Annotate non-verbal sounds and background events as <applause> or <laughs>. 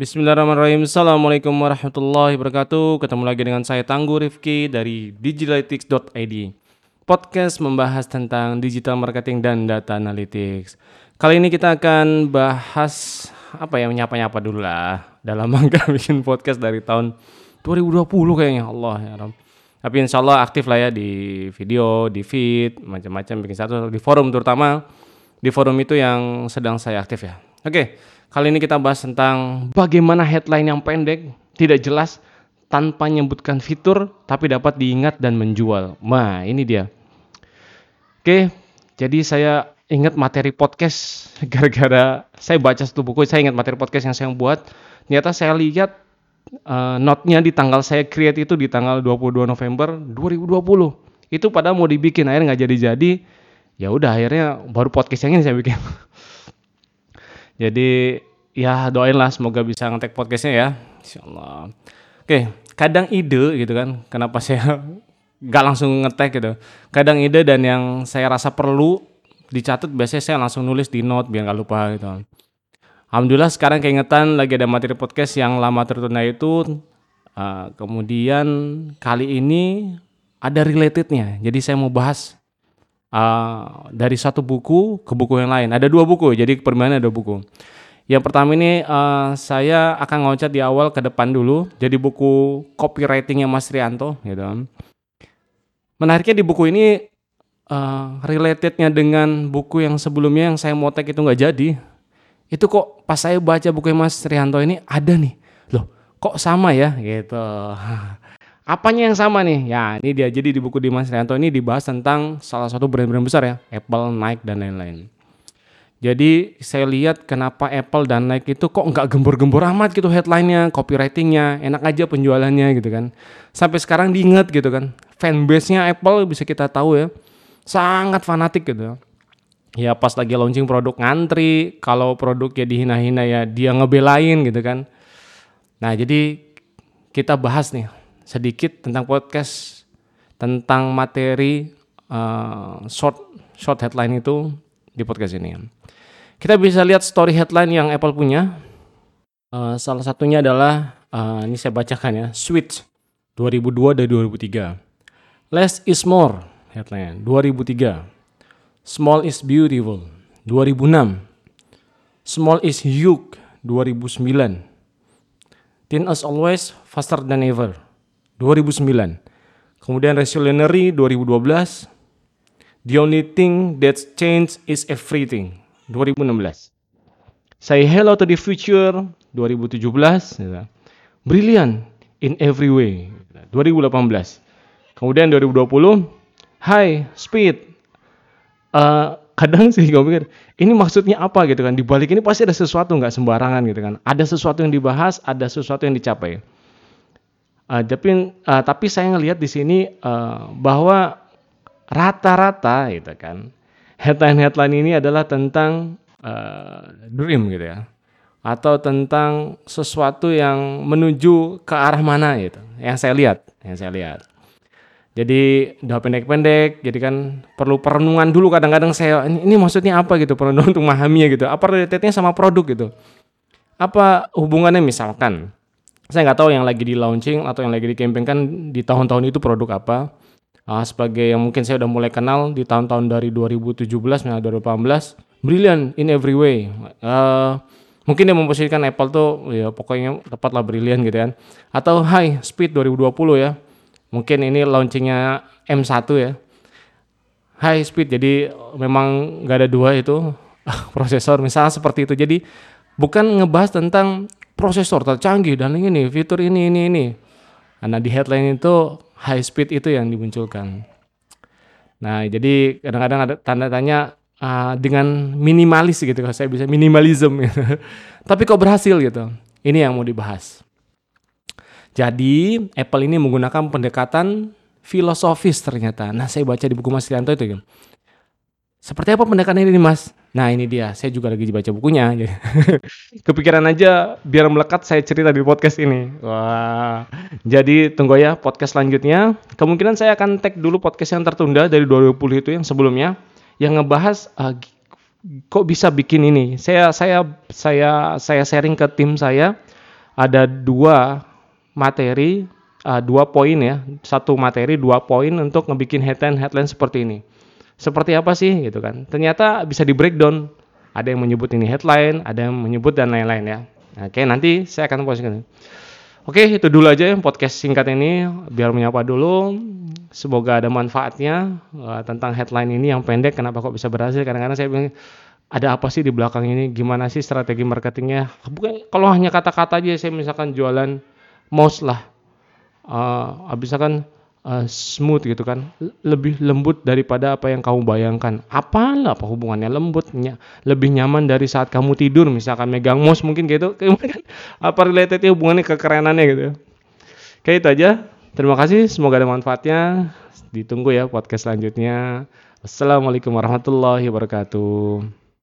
Bismillahirrahmanirrahim. Assalamualaikum warahmatullahi wabarakatuh. Ketemu lagi dengan saya Tangguh Rifki dari digitalytics.id. Podcast membahas tentang digital marketing dan data analytics. Kali ini kita akan bahas apa ya menyapa-nyapa dulu lah. Dalam <laughs> rangka bikin podcast dari tahun 2020 kayaknya Allah ya Rabb. Tapi insya Allah aktif lah ya di video, di feed, macam-macam bikin satu di forum terutama di forum itu yang sedang saya aktif ya. Oke, kali ini kita bahas tentang bagaimana headline yang pendek, tidak jelas, tanpa menyebutkan fitur, tapi dapat diingat dan menjual. Nah, ini dia. Oke, jadi saya ingat materi podcast <laughs> gara-gara saya baca satu buku, saya ingat materi podcast yang saya buat. Ternyata saya lihat uh, note-nya di tanggal saya create itu di tanggal 22 November 2020. Itu pada mau dibikin, akhirnya nggak jadi-jadi. Ya udah akhirnya baru podcast yang ini saya bikin. <laughs> Jadi ya doain lah semoga bisa ngetek podcastnya ya. Insya Allah. Oke, kadang ide gitu kan, kenapa <laughs> saya nggak langsung ngetek gitu. Kadang ide dan yang saya rasa perlu dicatat biasanya saya langsung nulis di note biar nggak lupa gitu. Alhamdulillah sekarang keingetan lagi ada materi podcast yang lama tertunda itu. Uh, kemudian kali ini ada relatednya. Jadi saya mau bahas uh, dari satu buku ke buku yang lain. Ada dua buku, jadi permainnya ada buku. Yang pertama ini uh, saya akan ngocet di awal ke depan dulu. Jadi buku copywritingnya Mas Rianto, gitu. Menariknya di buku ini uh, relatednya dengan buku yang sebelumnya yang saya tag itu nggak jadi. Itu kok pas saya baca buku Mas Rianto ini ada nih, loh kok sama ya gitu. <laughs> Apanya yang sama nih? Ya ini dia. Jadi di buku Dimas Rianto ini dibahas tentang salah satu brand-brand besar ya, Apple, Nike dan lain-lain. Jadi saya lihat kenapa Apple dan Nike itu kok nggak gembor-gembor amat gitu headline-nya, copywriting-nya, enak aja penjualannya gitu kan. Sampai sekarang diingat gitu kan. Fanbase-nya Apple bisa kita tahu ya, sangat fanatik gitu. Ya pas lagi launching produk ngantri, kalau produknya dihina-hina ya dia ngebelain gitu kan. Nah jadi kita bahas nih sedikit tentang podcast tentang materi uh, short short headline itu di podcast ini. Kita bisa lihat story headline yang Apple punya. Uh, salah satunya adalah uh, ini saya bacakan ya, Switch 2002 dari 2003. Less is more headline 2003. Small is beautiful 2006. Small is huge 2009. Thin as always, faster than ever 2009. Kemudian Revolutionary 2012. The only thing that's changed is everything 2016. Say hello to the future 2017. Brilliant in every way 2018. Kemudian 2020. Hi speed. Uh, kadang sih gue pikir ini maksudnya apa gitu kan di balik ini pasti ada sesuatu nggak sembarangan gitu kan ada sesuatu yang dibahas ada sesuatu yang dicapai Uh, tapi uh, tapi saya ngelihat di sini uh, bahwa rata-rata gitu kan headline-headline ini adalah tentang uh, dream gitu ya atau tentang sesuatu yang menuju ke arah mana gitu yang saya lihat yang saya lihat. Jadi udah pendek-pendek jadi kan perlu perenungan dulu kadang-kadang saya ini, ini maksudnya apa gitu perenungan untuk memahaminya gitu apa relatetnya sama produk gitu? Apa hubungannya misalkan saya nggak tahu yang lagi di launching atau yang lagi di campaign kan di tahun-tahun itu produk apa. Uh, sebagai yang mungkin saya udah mulai kenal di tahun-tahun dari 2017 misalnya 2018, brilliant in every way. Uh, mungkin dia memposisikan Apple tuh ya pokoknya tepatlah brilliant gitu kan. Atau high speed 2020 ya. Mungkin ini launchingnya M1 ya. High speed jadi memang nggak ada dua itu <laughs> prosesor misalnya seperti itu. Jadi bukan ngebahas tentang prosesor tercanggih dan ini fitur ini ini ini. Nah di headline itu high speed itu yang dimunculkan. Nah jadi kadang-kadang ada tanda tanya uh, dengan minimalis gitu kalau saya bisa minimalism gitu. <laughs> Tapi kok berhasil gitu. Ini yang mau dibahas. Jadi Apple ini menggunakan pendekatan filosofis ternyata. Nah saya baca di buku Mas Rianto itu gitu. Seperti apa pendekatan ini mas? Nah ini dia, saya juga lagi baca bukunya. <laughs> Kepikiran aja biar melekat saya cerita di podcast ini. Wah, jadi tunggu ya podcast selanjutnya. Kemungkinan saya akan tag dulu podcast yang tertunda dari 2020 itu yang sebelumnya, yang ngebahas uh, kok bisa bikin ini. Saya saya saya saya sharing ke tim saya ada dua materi, uh, dua poin ya, satu materi dua poin untuk ngebikin headline headline seperti ini. Seperti apa sih gitu kan? Ternyata bisa di breakdown. Ada yang menyebut ini headline, ada yang menyebut dan lain-lain ya. Oke, nanti saya akan posisikan. Oke, itu dulu aja yang podcast singkat ini biar menyapa dulu. Semoga ada manfaatnya uh, tentang headline ini yang pendek kenapa kok bisa berhasil. Kadang-kadang saya bilang ada apa sih di belakang ini? Gimana sih strategi marketingnya? Bukan kalau hanya kata-kata aja saya misalkan jualan mouse lah. Uh, misalkan uh, smooth gitu kan. Lebih lembut daripada apa yang kamu bayangkan. Apalah apa hubungannya lembutnya. Lebih nyaman dari saat kamu tidur misalkan megang mouse mungkin gitu. <laughs> Kan? Apa relatednya hubungannya kekerenannya gitu kayak itu aja. Terima kasih. Semoga ada manfaatnya. Ditunggu ya podcast selanjutnya. Assalamualaikum warahmatullahi wabarakatuh